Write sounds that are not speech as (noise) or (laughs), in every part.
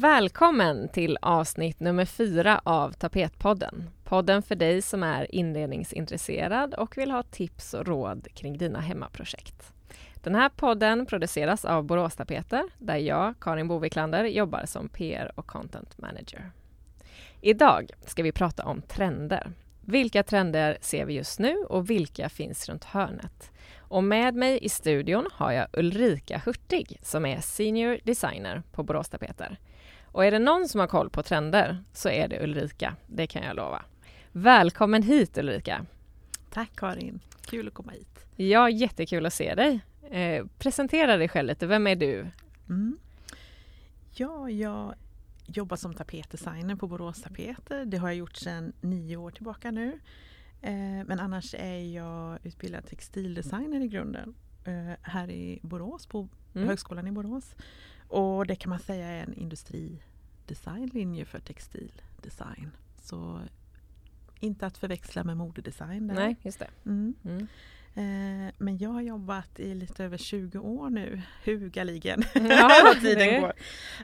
Välkommen till avsnitt nummer fyra av Tapetpodden. Podden för dig som är inredningsintresserad och vill ha tips och råd kring dina hemmaprojekt. Den här podden produceras av Borås Tapeter där jag, Karin Boviklander, jobbar som PR och content manager. Idag ska vi prata om trender. Vilka trender ser vi just nu och vilka finns runt hörnet? Och med mig i studion har jag Ulrika Hurtig som är Senior Designer på Borås Tapeter. Och är det någon som har koll på trender så är det Ulrika, det kan jag lova. Välkommen hit Ulrika! Tack Karin, kul att komma hit. Ja, jättekul att se dig. Eh, presentera dig själv lite, vem är du? Mm. Ja, jag jobbar som tapetdesigner på Borås Tapeter. Det har jag gjort sedan nio år tillbaka nu. Eh, men annars är jag utbildad textildesigner i grunden eh, här i Borås, på mm. Högskolan i Borås. Och det kan man säga är en industridesignlinje för textildesign. Så inte att förväxla med modedesign. Där. Nej, just det. Mm. Mm. Eh, men jag har jobbat i lite över 20 år nu, hugaligen. Ja, (laughs) tiden går.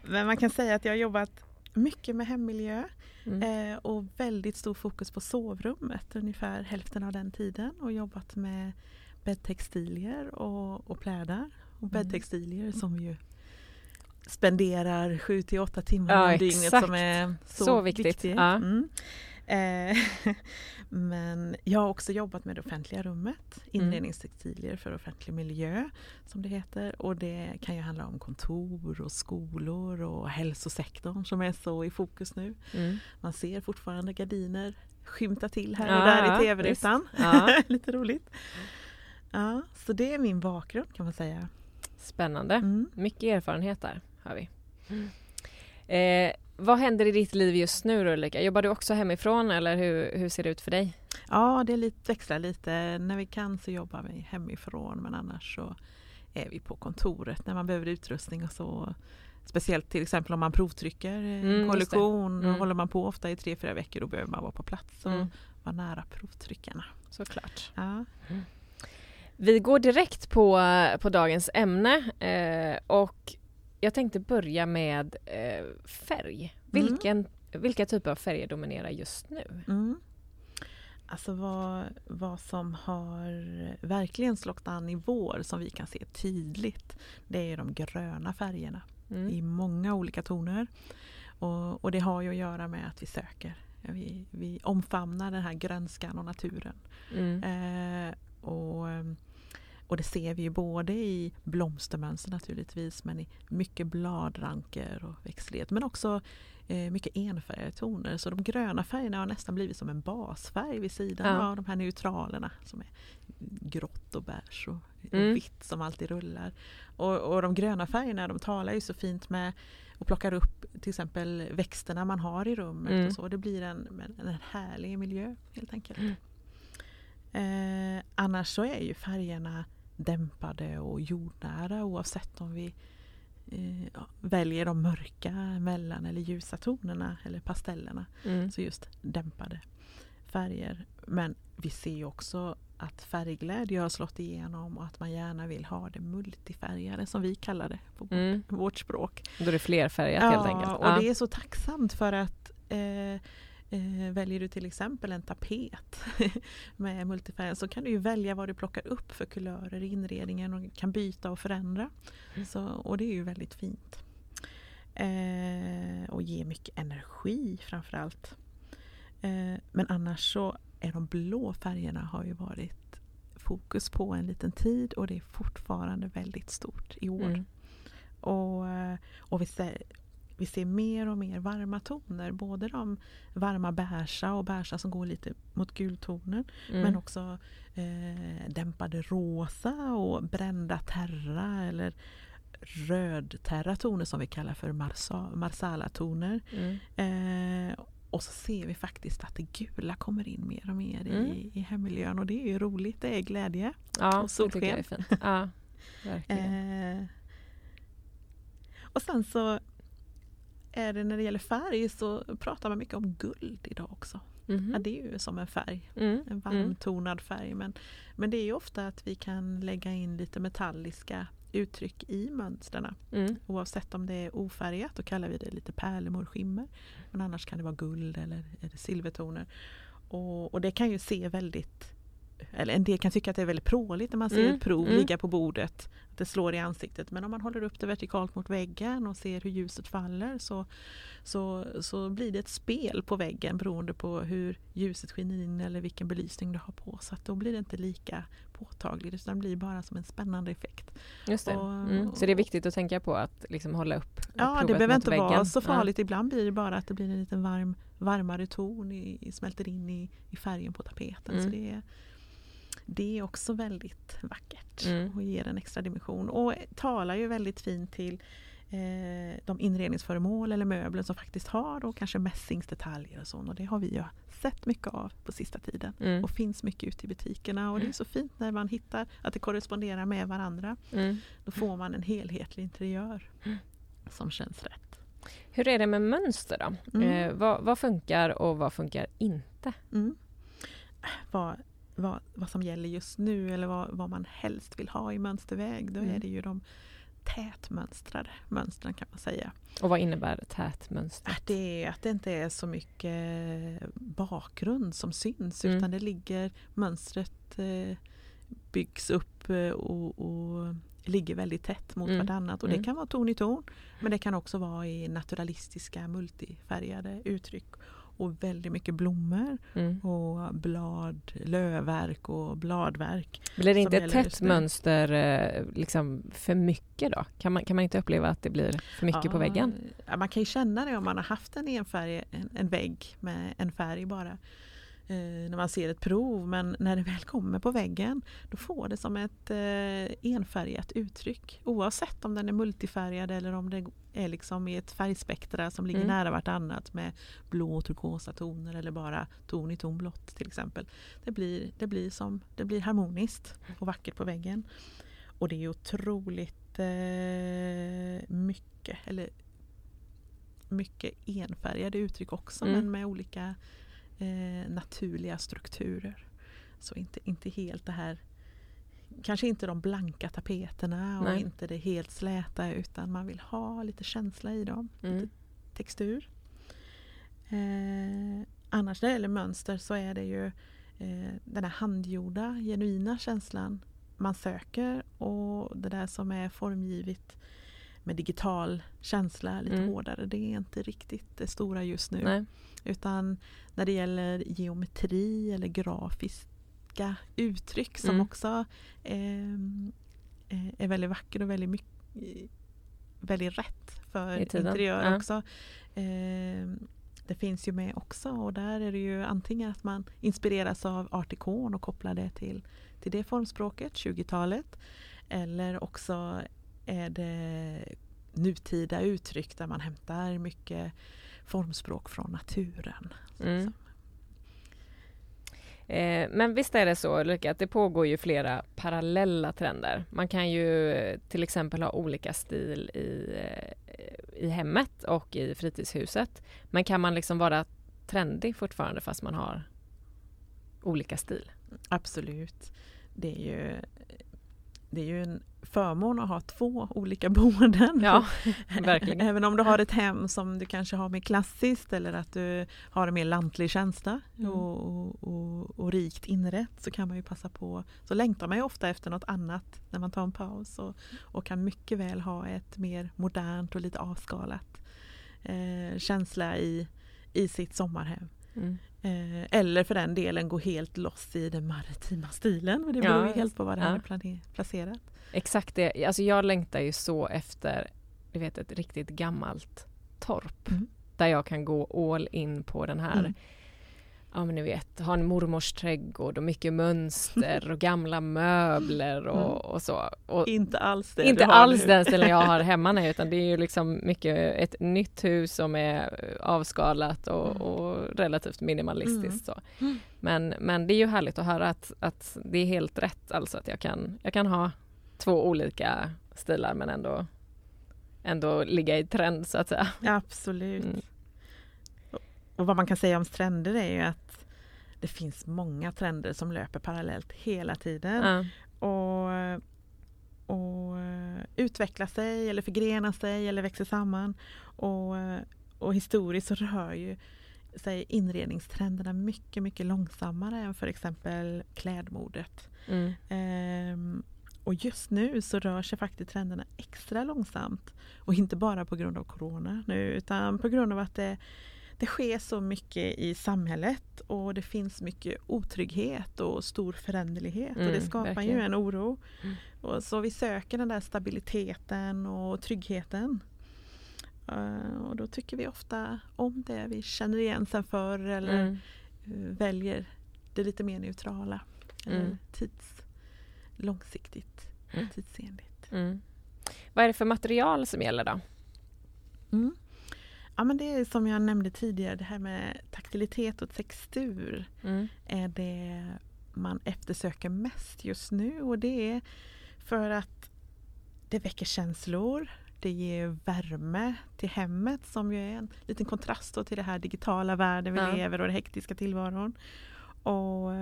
Men man kan säga att jag har jobbat mycket med hemmiljö mm. eh, och väldigt stor fokus på sovrummet ungefär hälften av den tiden och jobbat med bäddtextilier och, och plädar. Och mm. bäddtextilier som ju spenderar 7 till 8 timmar ja, om dygnet som är så, så viktigt. viktigt. Ja. Mm. Eh, (laughs) men jag har också jobbat med det offentliga rummet, mm. inredningstextilier för offentlig miljö som det heter. Och det kan ju handla om kontor och skolor och hälsosektorn som är så i fokus nu. Mm. Man ser fortfarande gardiner skymta till här och där i tv-rutan. Ja. (laughs) Lite roligt. Ja, så det är min bakgrund kan man säga. Spännande. Mm. Mycket erfarenhet där har vi. Mm. Eh, vad händer i ditt liv just nu Ulrika? Jobbar du också hemifrån eller hur, hur ser det ut för dig? Ja, det lite, växlar lite. När vi kan så jobbar vi hemifrån men annars så är vi på kontoret när man behöver utrustning och så. Speciellt till exempel om man provtrycker en mm, kollektion. Mm. Då håller man på ofta i tre, fyra veckor. Då behöver man vara på plats och mm. vara nära provtryckarna. Såklart. Ja. Mm. Vi går direkt på, på dagens ämne eh, och jag tänkte börja med eh, färg. Mm. Vilken, mm. Vilka typer av färger dominerar just nu? Mm. Alltså vad, vad som har verkligen slått an i vår som vi kan se tydligt det är de gröna färgerna mm. i många olika toner. Och, och, det har ju att göra med att vi söker. Vi, vi omfamnar den här grönskan och naturen. Mm. Eh, och och det ser vi ju både i blomstermönster naturligtvis men i mycket bladranker och växtlighet men också eh, mycket enfärgade toner. Så de gröna färgerna har nästan blivit som en basfärg vid sidan ja. av de här neutralerna som är grått och beige och, mm. och vitt som alltid rullar. Och, och de gröna färgerna de talar ju så fint med och plockar upp till exempel växterna man har i rummet mm. och så. Det blir en, en, en härlig miljö helt enkelt. Mm. Eh, annars så är ju färgerna dämpade och jordnära oavsett om vi eh, väljer de mörka, mellan eller ljusa tonerna eller pastellerna. Mm. Så just dämpade färger. Men vi ser också att färgglädje har slått igenom och att man gärna vill ha det multifärgade som vi kallar det på mm. vårt språk. Då är det flerfärgat ja, helt enkelt. och ja. det är så tacksamt för att eh, Eh, väljer du till exempel en tapet (laughs) med multifärg så kan du ju välja vad du plockar upp för kulörer i inredningen och kan byta och förändra. Mm. Så, och det är ju väldigt fint. Eh, och ger mycket energi framförallt. Eh, men annars så är de blå färgerna har ju varit fokus på en liten tid och det är fortfarande väldigt stort i år. Mm. Och, eh, och vi, vi ser mer och mer varma toner. Både de varma beiga och beiga som går lite mot gultoner. Mm. Men också eh, dämpade rosa och brända terra eller röd terratoner som vi kallar för marsa, marsala-toner. Mm. Eh, och så ser vi faktiskt att det gula kommer in mer och mer mm. i, i hemmiljön och det är ju roligt, det är glädje ja, och solsken. Det är fint. Ja, verkligen. Eh, och sen så är det när det gäller färg så pratar man mycket om guld idag också. Mm. Ja, det är ju som en färg, mm. en varmtonad färg. Men, men det är ju ofta att vi kan lägga in lite metalliska uttryck i mönstren. Mm. Oavsett om det är ofärgat, då kallar vi det lite pärlemorskimmer. Men annars kan det vara guld eller, eller silvertoner. Och, och, det kan ju se väldigt eller en del kan tycka att det är väldigt pråligt när man ser mm. ett prov mm. ligga på bordet. Att det slår i ansiktet. Men om man håller upp det vertikalt mot väggen och ser hur ljuset faller så, så, så blir det ett spel på väggen beroende på hur ljuset skiner in eller vilken belysning du har på. Så att då blir det inte lika påtagligt utan det blir bara som en spännande effekt. Just det. Och, mm. Så det är viktigt att tänka på att liksom hålla upp Ja, det behöver inte väggen. vara så farligt. Ja. Ibland blir det bara att det blir en liten varm, varmare ton, i, smälter in i, i färgen på tapeten. Så mm. det är, det är också väldigt vackert mm. och ger en extra dimension och talar ju väldigt fint till eh, de inredningsföremål eller möbler som faktiskt har då kanske mässingsdetaljer och sånt och det har vi ju sett mycket av på sista tiden mm. och finns mycket ute i butikerna och det är så fint när man hittar att det korresponderar med varandra. Mm. Då får man en helhetlig interiör mm. som känns rätt. Hur är det med mönster då? Mm. Eh, vad, vad, funkar och vad funkar inte? Mm. Vad, vad, vad som gäller just nu eller vad, vad man helst vill ha i mönsterväg, då mm. är det ju de tätmönstrade mönstren kan man säga. Och vad innebär tätmönstrat? Det är att det inte är så mycket bakgrund som syns mm. utan det ligger mönstret eh, byggs upp eh, och, och ligger väldigt tätt mot mm. vartannat. Och det mm. kan vara ton i ton men det kan också vara i naturalistiska multifärgade uttryck och väldigt mycket blommor mm. och blad, lövverk och bladverk. Blir det inte ett tätt mönster eh, liksom för mycket då? Kan man, kan man inte uppleva att det blir för mycket ja, på väggen? man kan ju känna det om man har haft en enfärg, en, en vägg med en färg bara eh, när man ser ett prov men när det väl kommer på väggen då får det som ett eh, enfärgat uttryck oavsett om den är multifärgad eller om det är liksom i ett färgspektra som ligger mm. nära vartannat med blå och turkosa toner eller bara ton i ton blått till exempel. Det blir, det blir, som, det blir harmoniskt och vackert på väggen. Och det är otroligt eh, mycket, eller mycket enfärgade uttryck också mm. men med olika eh, naturliga strukturer. Så inte, inte helt det här Kanske inte de blanka tapeterna och Nej. inte det helt släta utan man vill ha lite känsla i dem. Mm. Lite textur. Eh, annars när det gäller mönster så är det ju eh, den här handgjorda, genuina känslan man söker och det där som är formgivet med digital känsla lite mm. hårdare. Det är inte riktigt det stora just nu. Nej. Utan när det gäller geometri eller grafiska uttryck som mm. också eh, eh är väldigt vacker och väldigt, mycket, väldigt rätt för interiör ja. också. Eh, det finns ju med också och där är det ju antingen att man inspireras av art och kopplar det till, till det formspråket, 20-talet. Eller också är det nutida uttryck där man hämtar mycket formspråk från naturen. Mm. Eh, men visst är det så Ulrika att det pågår ju flera parallella trender. Man kan ju till exempel ha olika stil i, eh, i hemmet och i fritidshuset. Men kan man liksom vara trendig fortfarande fast man har olika stil? Absolut. Det är ju, det är ju en förmån att ha två olika (laughs) boenden. Ja, verkligen. Även om du har ett hem som du kanske har mer klassiskt eller att du har en mer lantlig känsla mm. och, och, och, rikt inrett så kan man ju passa på. Så längtar man ju ofta efter något annat när man tar en paus och, och kan mycket väl ha ett mer modernt och lite avskalat eh, känsla i, i sitt sommarhem. Mm. Eh, eller för den delen gå helt loss i den maritima stilen. det beror ja, ju helt på var det ja. är placerat. Exakt det. Alltså jag längtar ju så efter du vet, ett riktigt gammalt torp. Mm. Där jag kan gå all in på den här mm. Ja men ni vet, ha en mormors trädgård och mycket mönster och gamla möbler och, mm. och så. Och inte alls det Inte alls den stilen jag har (laughs) hemma nu utan det är ju liksom mycket ett nytt hus som är avskalat och, mm. och relativt minimalistiskt. Mm. Så. Men, men det är ju härligt att höra att, att det är helt rätt alltså att jag kan, jag kan ha två olika stilar men ändå ändå ligga i trend så att säga. Absolut. Mm. Och vad man kan säga om trender är ju att det finns många trender som löper parallellt hela tiden. Ja. Och, och utveckla sig eller förgrena sig eller växer samman. Och, och historiskt så rör ju sig inredningstrenderna mycket, mycket långsammare än för exempel klädmodet. Mm. Ehm, och just nu så rör sig faktiskt trenderna extra långsamt. Och inte bara på grund av Corona nu utan på grund av att det, det sker så mycket i samhället och det finns mycket otrygghet och stor föränderlighet mm, och det mm, skapar verkligen. ju en oro. Mm. Och så vi söker den där stabiliteten och tryggheten. Uh, och då tycker vi ofta om det vi känner igen sen förr eller mm. uh, väljer det lite mer neutrala. Mm. tids, långsiktigt, mm. tidsenligt. Vad är det för material som gäller då? Mm. Ja men det är som jag nämnde tidigare, det här med taktilitet och textur mm. är det man eftersöker mest just nu och det är för att det väcker känslor, det ger värme till hemmet som ju är en liten kontrast till den här digitala världen vi ja. lever och den hektiska tillvaron. Och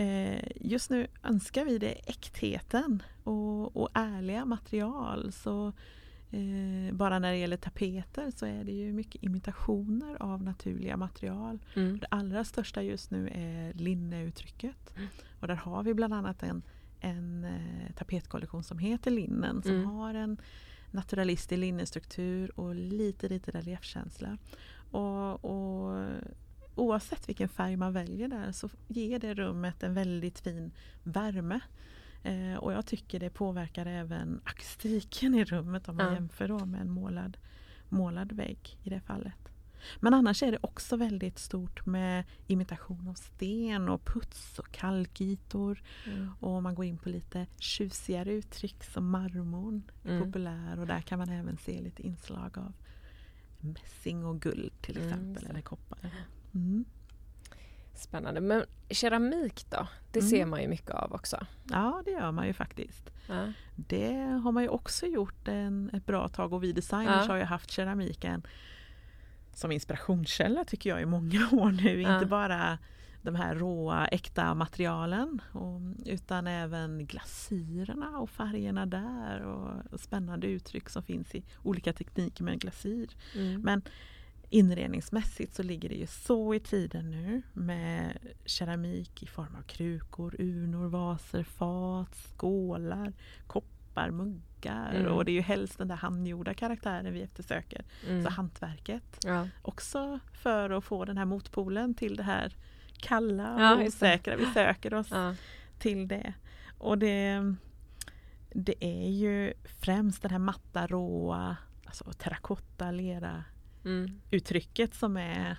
eh, Just nu önskar vi det äktheten och, och ärliga material. Så eh, Bara när det gäller tapeter så är det ju mycket imitationer av naturliga material. Mm. Det allra största just nu är linneuttrycket. Mm. Och där har vi bland annat en, en eh, tapetkollektion som heter Linnen som mm. har en naturalistisk linnestruktur och lite, lite reliefkänsla. Och, och, oavsett vilken färg man väljer där så ger det rummet en väldigt fin värme. Eh, och jag tycker det påverkar även akustiken i rummet om man ja. jämför med en målad, målad vägg i det fallet. Men annars är det också väldigt stort med imitation av sten och puts och kalkytor. Mm. Och man går in på lite tjusigare uttryck som marmorn är mm. populär och där kan man även se lite inslag av mässing och guld till mm, exempel mm, eller koppar. Spännande. Men keramik då? Det mm. ser man ju mycket av också. Ja, det gör man ju faktiskt. Ja. Det har man ju också gjort en, ett bra tag och vi designers ja. har ju haft keramiken som inspirationskälla tycker jag i många (laughs) år nu. Ja. Inte bara de här råa äkta materialen och, utan även glasyrerna och färgerna där och spännande uttryck som finns i olika tekniker med glasyr. Mm. Men inredningsmässigt så ligger det ju så i tiden nu med keramik i form av krukor, urnor, vaser, fat, skålar, koppar, muggar mm. och det är ju helst den där handgjorda karaktären vi eftersöker. Mm. Så hantverket. Ja. Också för att få den här motpolen till det här kalla och ja, osäkra. Vi söker oss ja. till det. Och det, det är ju främst den här matta, råa, alltså terrakotta, lera mm. uttrycket som är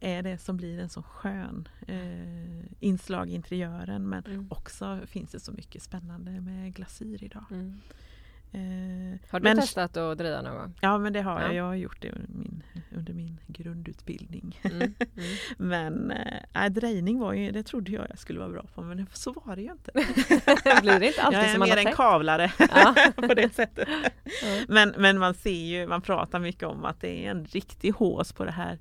är det som blir en så skön eh, inslag i interiören men mm. också finns det så mycket spännande med glasyr idag. Mm. Eh, har du men, testat att dreja någon gång? Ja men det har jag. Jag har gjort det under min, under min grundutbildning. Mm. Mm. (laughs) men äh, drejning var ju, det trodde jag jag skulle vara bra på men så var det ju inte. (laughs) Blir det inte alltid jag är som mer en kavlare (laughs) på det sättet. Men, men man ser ju, man pratar mycket om att det är en riktig hås på det här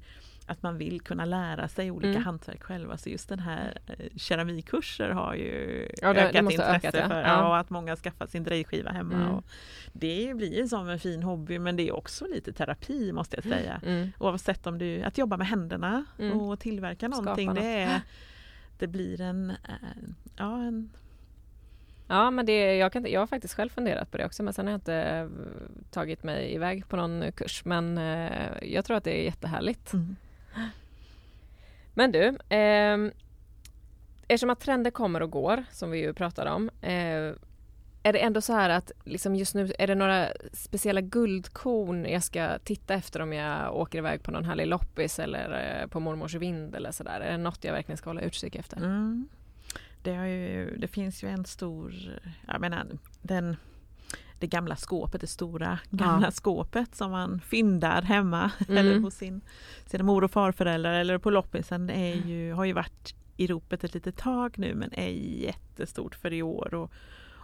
att man vill kunna lära sig olika mm. hantverk själva. Så just den här eh, keramikkurser har ju ja, det, ökat det intresse ökat, ja. för ja. och att många har skaffat sin drejskiva hemma. Mm. Och det blir som en fin hobby men det är också lite terapi måste jag säga. Mm. Oavsett om du, att jobba med händerna mm. och tillverka någonting. Det, är, det blir en, eh, ja, en Ja, men det, jag, kan, jag har faktiskt själv funderat på det också men sen har jag inte eh, tagit mig iväg på någon kurs. Men jag tror att det är jättehärligt. Mm. Men du, eh, eftersom att trender kommer och går, som vi ju pratade om, eh, är det ändå så här att liksom just nu, är det några speciella guldkorn jag ska titta efter om jag åker iväg på någon härlig loppis eller eh, på mormors vind eller sådär? Är det något jag verkligen ska hålla utkik efter? Mm. Det, ju, det, finns ju en stor, jag menar den det gamla skåpet, det stora gamla ja. skåpet som man fyndar hemma (laughs) mm. eller hos sin, sina mor och farföräldrar eller på loppisen är ju, har ju varit i ropet ett litet tag nu men är jättestort för i år. Och,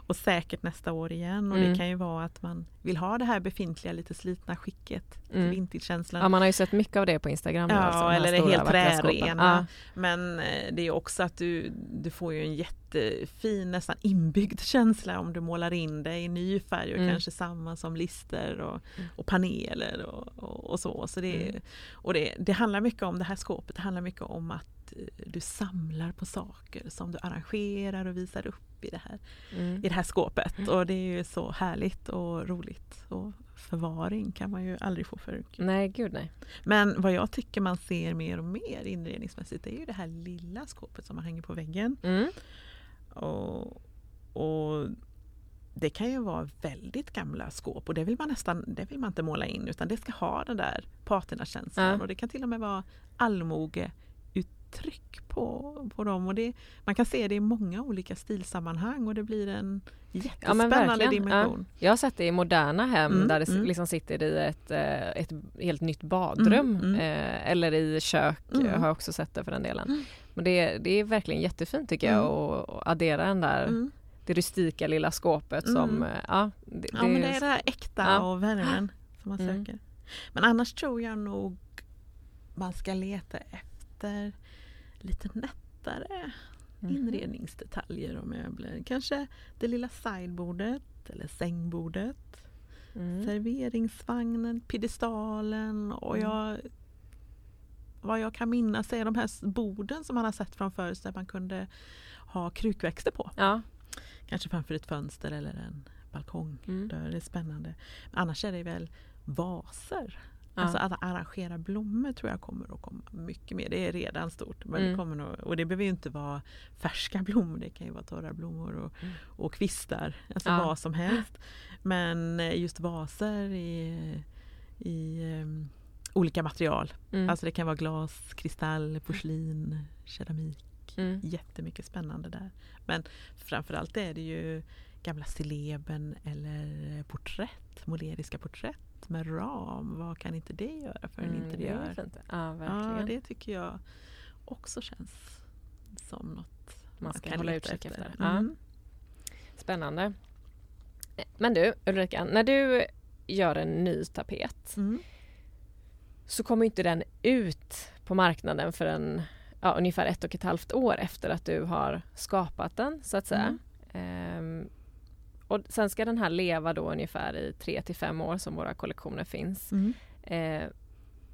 och säkert nästa år igen. Och Mm. det kan ju vara att man vill ha det här befintliga lite slitna skicket, Mm. vintage-känslan. Ja, man har ju sett mycket av det på Instagram. Ja, alltså, eller det helt trärena. Men eh, det är också att du, du får ju en jättefin, nästan inbyggd känsla om du målar in det i ny färg och Mm. kanske samma som lister och, Mm. och paneler och, och, och så. så det, Mm. och det, det handlar mycket om det här skåpet, det handlar mycket om att eh, du samlar på saker som du arrangerar och visar upp i det här. Mm. i det här skåpet. Och det är ju så härligt och roligt. Och förvaring kan man ju aldrig få för. Nej, gud nej. Men vad jag tycker man ser mer och mer inredningsmässigt är ju det här lilla skåpet som man hänger på väggen. Mm. Och, och det kan ju vara väldigt gamla skåp och det vill man nästan det vill man inte måla in utan det ska ha den där patinakänslan. Ja. Och det kan till och med vara allmogeuttryck på, på dem. Och det, man kan se det i många olika stilsammanhang och det blir en jättespännande verkligen. dimension. Jag har sett det i moderna hem Mm, där det mm. liksom sitter i ett, eh, ett helt nytt badrum. Mm, mm. Eh, eller i kök Mm. har jag också sett det för den delen. Mm. Men det, det är verkligen jättefint tycker jag Mm. att att addera den där, Mm. det rustika lilla skåpet Mm. som, eh, ja, det, Ja men det är det här äkta Ja. och värmen som man Mm. söker. Men annars tror jag nog man ska leta efter lite nättare Mhm. inredningsdetaljer och möbler. Kanske det lilla sideboardet eller sängbordet. Mm. Serveringsvagnen, piedestalen och Mm. jag vad jag kan minnas är de här borden som man har sett från förr där man kunde ha krukväxter på. Ja. Kanske framför ett fönster eller en balkong. Mm. Där är det spännande. Annars är det väl vaser. Ja. Alltså att arrangera blommor tror jag kommer att komma mycket mer. Det är redan stort. Men det Mm. kommer nog, och det behöver ju inte vara färska (laughs) blommor. Det kan ju vara torra blommor och, Mm. och kvistar. Alltså Ja. vad som helst. Men eh, just vaser i, i um, olika material. Mm. Alltså det kan vara glas, kristall, porslin, keramik. Mm. Jättemycket spännande där. Men framförallt är det ju gamla stilleben eller porträtt, måleriska porträtt med ram. Vad kan inte det göra för en Mm, det interiör? fint. Ja, Ja, det tycker jag också känns som något Man ska kan hålla utkik efter. efter. Ja. Mm. Spännande. Men du Ulrika, när du gör en ny tapet Mm. så kommer inte den ut på marknaden förrän ja, ungefär ett och ett halvt år efter att du har skapat den så att säga. Ehm, och sen ska den här leva då ungefär i tre till fem år som våra kollektioner finns. Mm. Eh,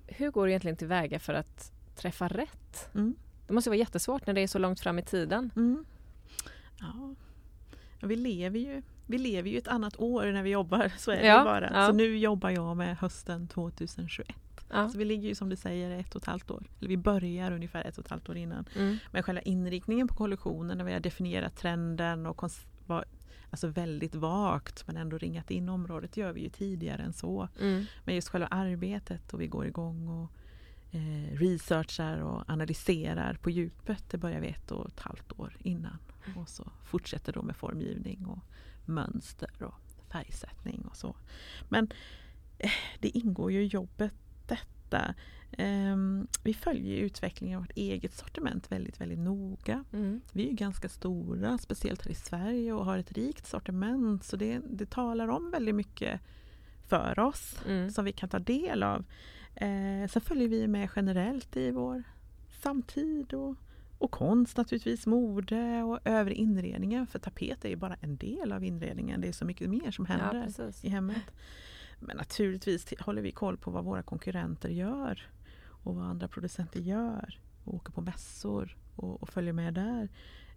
hur går du egentligen tillväga för att träffa rätt? Mm. Det måste vara jättesvårt när det är så långt fram i tiden. Mm. Ja. Ja, Vi lever ju vi lever ju ett annat år när vi jobbar, så är det Ja, bara. ja. Så nu jobbar jag med hösten 2021. Ja. Så vi ligger ju som du säger ett och ett halvt år. Eller vi börjar ungefär ett och ett halvt år innan. Mm. Men själva inriktningen på kollektionen när vi har definierat trenden och var, alltså väldigt vagt men ändå ringat in området gör vi ju tidigare än så. Mm. Men just själva arbetet och vi går igång och eh, researchar och analyserar på djupet det börjar vi ett och ett halvt år innan. Och så fortsätter då med formgivning och mönster och färgsättning och så. Men eh, det ingår ju i jobbet detta. Ehm, vi följer utvecklingen av vårt eget sortiment väldigt, väldigt noga. Mm. Vi är ganska stora, speciellt här i Sverige och har ett rikt sortiment så det, det talar om väldigt mycket för oss Mm. som vi kan ta del av. Eh, sen följer vi med generellt i vår samtid och, och konst naturligtvis, mode och övrig inredningen. För tapet är ju bara en del av inredningen. Det är så mycket mer som Ja, händer precis. i hemmet. Men naturligtvis håller vi koll på vad våra konkurrenter gör och vad andra producenter gör. Och åker på mässor och, och följer med där.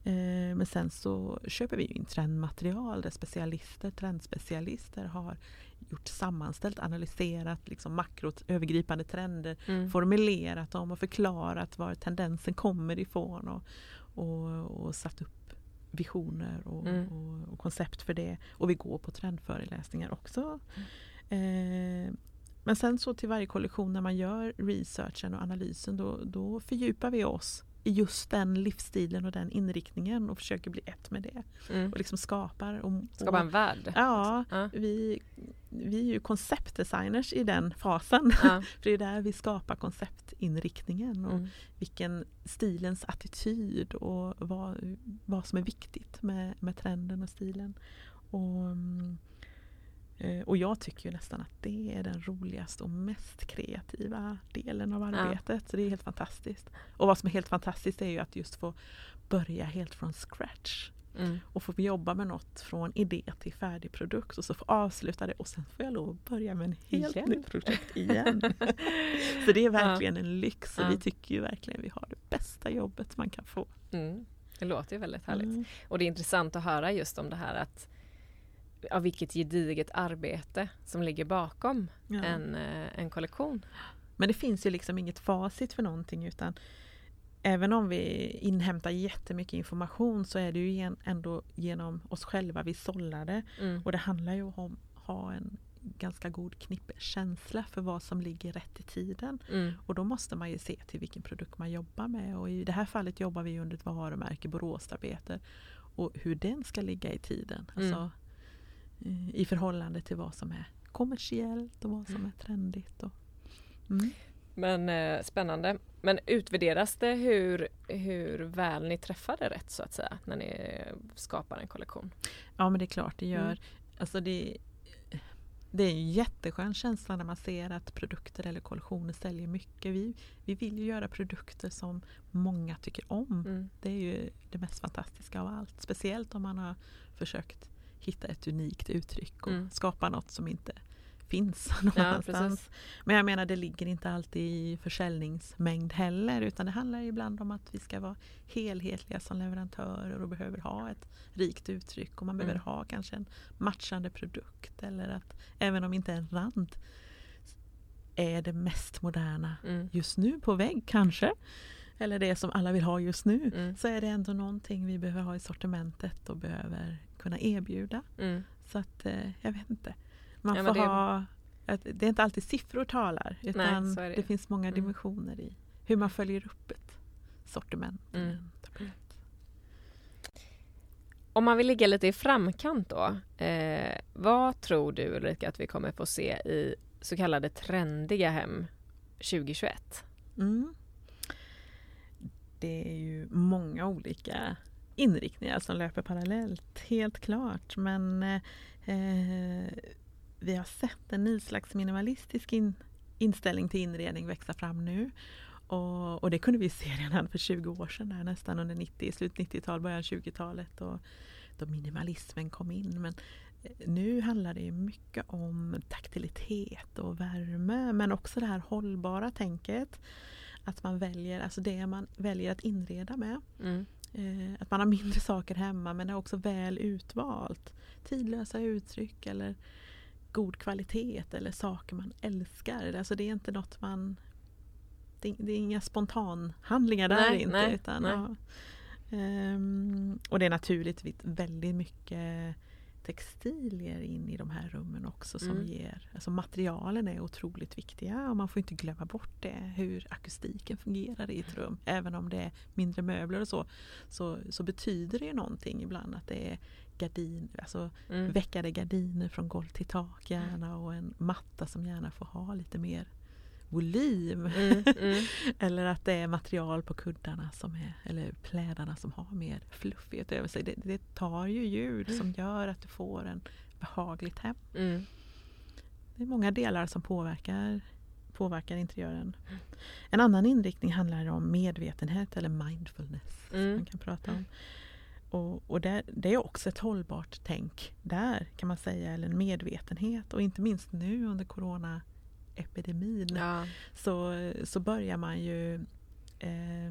Eh, men sen så köper vi in trendmaterial där specialister, trendspecialister har gjort sammanställt, analyserat liksom makrot, övergripande trender, Mm. formulerat dem och förklarat var tendensen kommer ifrån och, och, och satt upp visioner och, Mm. och, och koncept för det. Och vi går på trendföreläsningar också. Eh, men sen så till varje kollektion när man gör researchen och analysen då, då fördjupar vi oss just den livsstilen och den inriktningen och försöker bli ett med det. Mm. Och liksom skapar. Och, Skapa en värld? Ja, ja. Vi, vi är ju konceptdesigners i den fasen. Ja. (laughs) För det är där vi skapar konceptinriktningen och mm. vilken stilens attityd och vad, vad som är viktigt med, med trenden och stilen. Och, mm, och jag tycker ju nästan att det är den roligaste och mest kreativa delen av arbetet. Ja. Så det är helt fantastiskt. Och vad som är helt fantastiskt är ju att just få börja helt från scratch. Mm. Och få jobba med något från idé till färdig produkt och så få avsluta det och sen får jag lov att börja med en helt igen. nytt projekt igen. (laughs) så det är verkligen ja. en lyx och ja. vi tycker ju verkligen vi har det bästa jobbet man kan få. Mm. Det låter ju väldigt härligt. Mm. Och det är intressant att höra just om det här att av vilket gediget arbete som ligger bakom ja. en, eh, en kollektion. Men det finns ju liksom inget facit för någonting utan även om vi inhämtar jättemycket information så är det ju ändå genom oss själva vi sållar det. Mm. Och det handlar ju om att ha en ganska god knippe-känsla för vad som ligger rätt i tiden. Mm. Och då måste man ju se till vilken produkt man jobbar med. Och i det här fallet jobbar vi under ett varumärke, Boråsarbete. Och hur den ska ligga i tiden. Alltså, mm i förhållande till vad som är kommersiellt och vad som är trendigt. Och, mm. Men eh, spännande. Men utvärderas det hur, hur väl ni träffade rätt så att säga när ni skapar en kollektion? Ja men det är klart det gör. Mm. Alltså det, det är en jätteskön känsla när man ser att produkter eller kollektioner säljer mycket. Vi, vi vill ju göra produkter som många tycker om. Mm. Det är ju det mest fantastiska av allt. Speciellt om man har försökt hitta ett unikt uttryck och mm. skapa något som inte finns (laughs) någon annanstans. Men jag menar det ligger inte alltid i försäljningsmängd heller utan det handlar ibland om att vi ska vara helhetliga som leverantörer och behöver ha ett rikt uttryck och man mm. behöver ha kanske en matchande produkt eller att även om inte en rand är det mest moderna mm. just nu på vägg kanske eller det som alla vill ha just nu mm. så är det ändå någonting vi behöver ha i sortimentet och behöver kunna erbjuda. Mm. Så att eh, jag vet inte. Man ja, får det... ha det är inte alltid siffror talar utan Nej, det. det. finns många mm. dimensioner i hur man följer upp ett sortiment. Mm. Om man vill ligga lite i framkant då, eh, vad tror du Ulrika att vi kommer få se i så kallade trendiga hem 2021? Mm. Det är ju många olika inriktningar som löper parallellt, helt klart. Men eh, eh, vi har sett en ny slags minimalistisk in, inställning till inredning växa fram nu. Och, och, det kunde vi se redan för 20 år sedan, där, nästan under 90, slut 90-tal, början 20-talet. Och då minimalismen kom in. Men eh, nu handlar det mycket om taktilitet och värme men också det här hållbara tänket. Att man väljer, alltså det man väljer att inreda med. Mm. Eh, att man har mindre (laughs) saker hemma men är också väl utvalt. Tidlösa uttryck eller god kvalitet eller saker man älskar. Alltså det är inte något man... Det, det är inga spontanhandlingar där nej, inte. Nej, utan, nej. Ja. Um, och det är naturligtvis väldigt mycket textilier in i de här rummen också som mm. ger, alltså materialen är otroligt viktiga och man får inte glömma bort det, hur akustiken fungerar i ett rum. Även om det är mindre möbler och så, så, så betyder det någonting ibland att det är gardin, alltså mm. veckade gardiner från golv till tak gärna och en matta som gärna får ha lite mer volym. Mm, mm. (laughs) eller att det är material på kuddarna som är, eller plädarna som har mer fluffighet över sig. Det, det tar ju ljud som gör att du får en behagligt hem. Mm. Det är många delar som påverkar, påverkar interiören. En annan inriktning handlar om medvetenhet eller mindfulness. Mm. man kan prata om. Och, och det, det, är också ett hållbart tänk där kan man säga, eller en medvetenhet. Och inte minst nu under corona epidemin ja. så, så börjar man ju eh,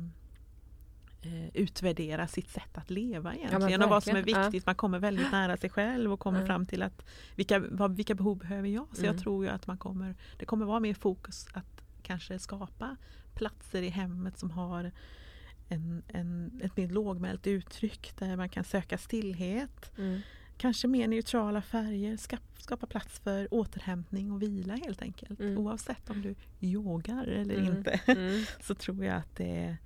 eh, utvärdera sitt sätt att leva egentligen ja, och vad som är viktigt. Man kommer väldigt nära sig själv och kommer mm. fram till att vilka, vad, vilka behov behöver jag? Så mm. jag tror ju att man kommer, det kommer vara mer fokus att kanske skapa platser i hemmet som har en, en, ett mer lågmält uttryck där man kan söka stillhet. Mm. Kanske mer neutrala färger, skapa plats för återhämtning och vila helt enkelt. Mm. Oavsett om du yogar eller mm. inte mm. (laughs) så tror jag att det,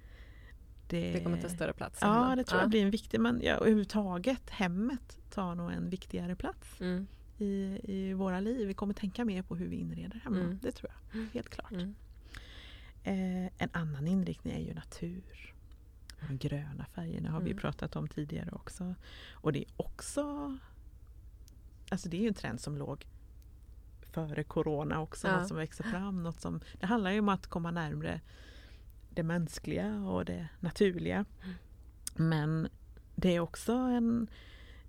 det, det kommer ta större plats? Ja, det tror ja. jag blir en viktig, men ja, överhuvudtaget hemmet tar nog en viktigare plats mm. i, i våra liv. Vi kommer tänka mer på hur vi inreder hemma, mm. det tror jag, helt klart. Eh, en annan inriktning är ju natur. De gröna färgerna har vi mm. pratat om tidigare också. Och det är också Alltså det är ju en trend som låg före Corona också, ja. något som växer fram. Något som, det handlar ju om att komma närmre det mänskliga och det naturliga. Men det är också en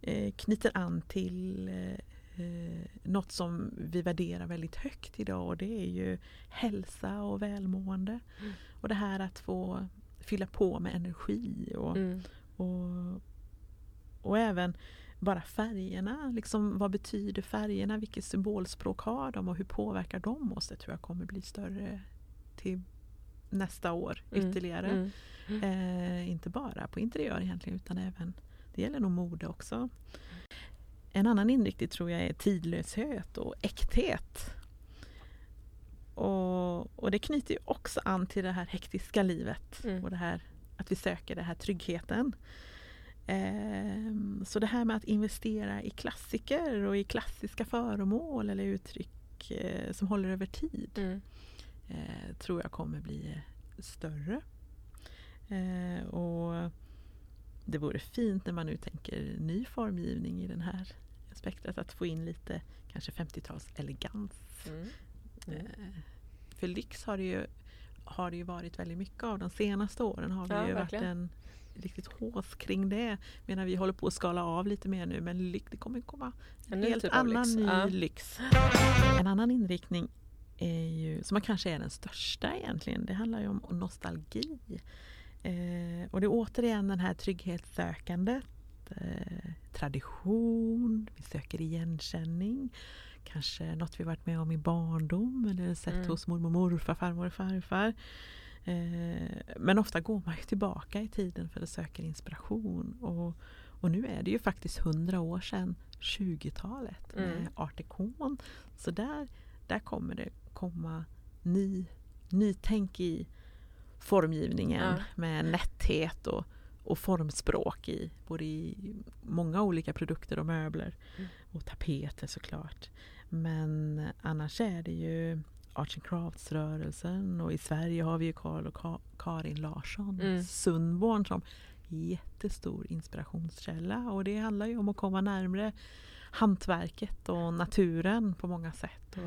eh, knyter an till eh, något som vi värderar väldigt högt idag och det är ju hälsa och välmående. Mm. Och det här att få fylla på med energi och, mm. och, och även bara färgerna. Liksom, vad betyder färgerna? Vilket symbolspråk har de och hur påverkar de oss? Det tror jag kommer bli större till nästa år mm. ytterligare. Mm. Mm. Eh, inte bara på interiör egentligen utan även, det gäller nog mode också. En annan inriktning tror jag är tidlöshet och äkthet. Och, och det knyter ju också an till det här hektiska livet mm. och det här att vi söker den här tryggheten. Eh, så det här med att investera i klassiker och i klassiska föremål eller uttryck eh, som håller över tid mm. eh, tror jag kommer bli större. Eh, och Det vore fint när man nu tänker ny formgivning i den här spektrat att få in lite kanske 50-tals elegans. Mm. Mm. för lyx har det, ju, har det ju varit väldigt mycket av de senaste åren. har det ja, ju verkligen. varit en riktigt hås kring det. Medan vi håller på att skala av lite mer nu men det kommer komma en, en helt typ annan lyx. ny ja. lyx. En annan inriktning är ju, som kanske är den största egentligen, det handlar ju om nostalgi. Eh, och det är återigen den här trygghetssökandet, eh, tradition, vi söker igenkänning. Kanske något vi varit med om i barndom eller sett mm. hos mormor och morfar, farmor och farfar. Eh, men ofta går man ju tillbaka i tiden för att söka inspiration. Och, och nu är det ju faktiskt hundra år sedan 20-talet med mm. Art Deco. Så där, där kommer det komma ny, nytänk i formgivningen ja. med nätthet och, och formspråk i både i många olika produkter och möbler mm. och tapeter såklart. Men annars är det ju Arts and Crafts-rörelsen och i Sverige har vi ju Karl och Ka Karin Larsson mm. Sundborn som jättestor inspirationskälla och det handlar ju om att komma närmre hantverket och naturen på många sätt.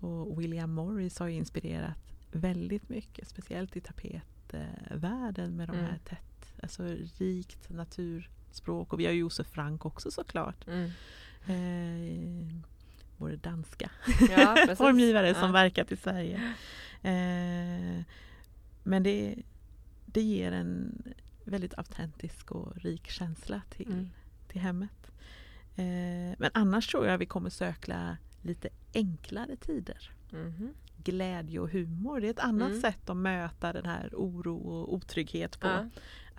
Och, och William Morris har inspirerat väldigt mycket, speciellt i tapetvärlden med de mm. här tätt, alltså rikt naturspråk. Och vi har Josef Frank också såklart. Mm. Eh, vår danska ja, (laughs) formgivare ja. som verkat i Sverige. Eh, men det, det ger en väldigt autentisk och rik känsla till, mm. till hemmet. Eh, men annars tror jag vi kommer söka lite enklare tider. Mm. Glädje och humor, det är ett annat mm. sätt att möta den här oro och otrygghet på. Ja.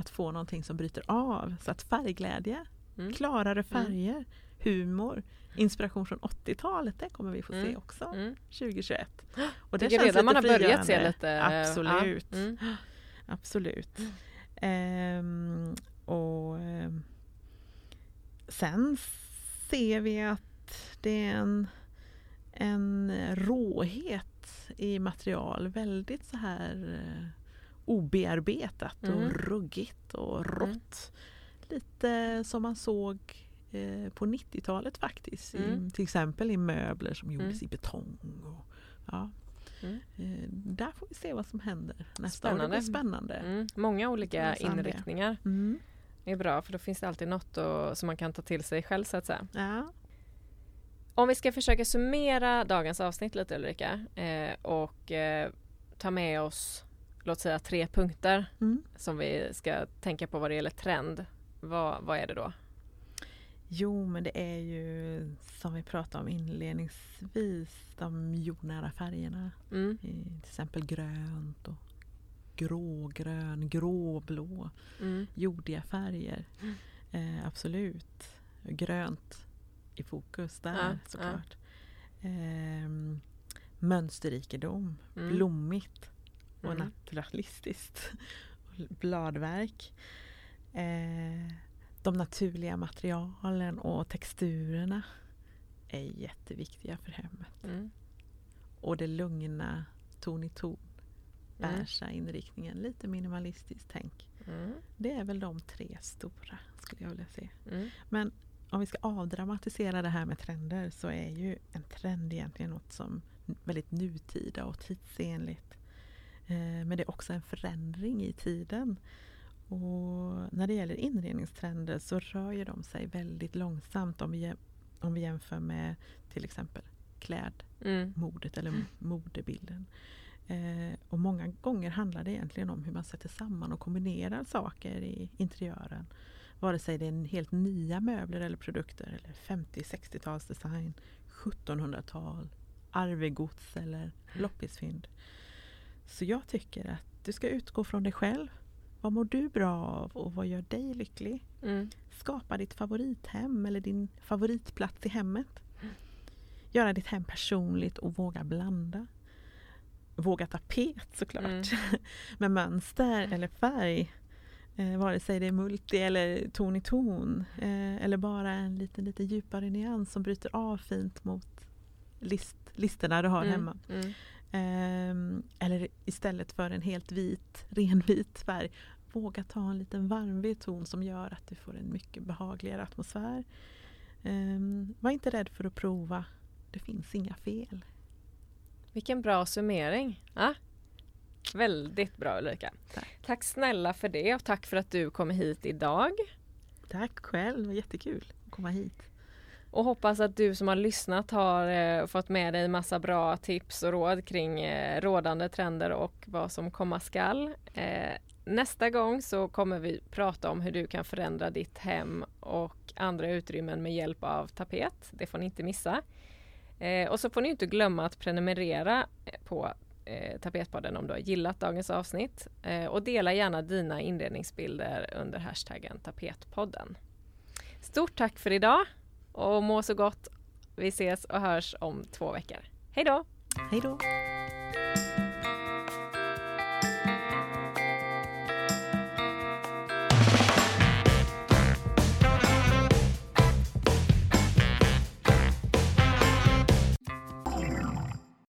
Att få någonting som bryter av. Så att färgglädje, mm. klarare mm. färger, humor, inspiration från 80-talet, det kommer vi få se mm. också mm. 2021. Och det känns redan man har börjat se lite... Absolut. Ja. Mm. Absolut. Ehm, och ehm, Sen ser vi att det är en, en råhet i material, väldigt så här eh, obearbetat mm. och ruggigt och rått. Lite som man såg Eh, på 90-talet faktiskt. Mm. I, till exempel i möbler som gjordes mm. i betong. Och, ja. Mm. Eh, där får vi se vad som händer nästa spännande. år. Det blir spännande. Mm. Många olika inriktningar. Mm. Det är bra för då finns det alltid något och, som man kan ta till sig själv så att säga. Ja. Om vi ska försöka summera dagens avsnitt lite Ulrika eh, och eh, ta med oss låt säga tre punkter mm. som vi ska tänka på vad det gäller trend. Vad, vad är det då? Jo, men det är ju som vi pratade om inledningsvis, de jordnära färgerna. Mm. till exempel grönt och grågrön, gråblå, mm. jordiga färger. Mm. Eh, absolut. Grönt i fokus där ja, såklart. Ja. Eh, mönsterrikedom, mm. blommigt och mm. naturalistiskt. (laughs) bladverk. Eh, de naturliga materialen och texturerna är jätteviktiga för hemmet. Mm. Och det lugna ton i ton. Mm. Bärsa inriktningen, lite minimalistiskt tänk. Mm. Det är väl de tre stora skulle jag vilja se. Mm. Men om vi ska avdramatisera det här med trender så är ju en trend egentligen något som väldigt nutida och tidsenligt. Eh, men det är också en förändring i tiden. Och när det gäller inredningstrender så rör ju de sig väldigt långsamt om vi, om vi jämför med till exempel klädmodet mm. eller modebilden. Eh, och många gånger handlar det egentligen om hur man sätter samman och kombinerar saker i interiören. Vare sig det är helt nya möbler eller produkter eller 50-60-talsdesign, 1700-tal, arvegods eller loppisfynd. Så jag tycker att du ska utgå från dig själv. Vad mår du bra av och vad gör dig lycklig? Mm. Skapa ditt favorithem eller din favoritplats i hemmet. Göra ditt hem personligt och våga blanda. Våga tapet såklart. Mm. (laughs) Med mönster eller färg. Eh, vare sig det är multi eller ton i ton. Eh, eller bara en lite, lite djupare nyans som bryter av fint mot list, listerna du har mm. hemma. Mm. Eh, eller istället för en helt vit, (laughs) renvit färg. Våga ta en liten varmvit ton som gör att du får en mycket behagligare atmosfär. Eh, var inte rädd för att prova. Det finns inga fel. Vilken bra summering. Ja, Väldigt bra Ulrika. Tack. tack snälla för det och tack för att du kom hit idag. Tack själv, det var jättekul att komma hit. Och hoppas att du som har lyssnat har eh, fått med dig massa bra tips och råd kring eh, rådande trender och vad som komma skall. Eh, nästa gång så kommer vi prata om hur du kan förändra ditt hem och andra utrymmen med hjälp av tapet. Det får ni inte missa. Eh, och så får ni inte glömma att prenumerera eh, på eh, Tapetpodden om du har gillat dagens avsnitt. Eh, och dela gärna dina inredningsbilder under hashtaggen Tapetpodden. Stort tack för idag och må så gott. Vi ses och hörs om två veckor. Hej då! Hej då!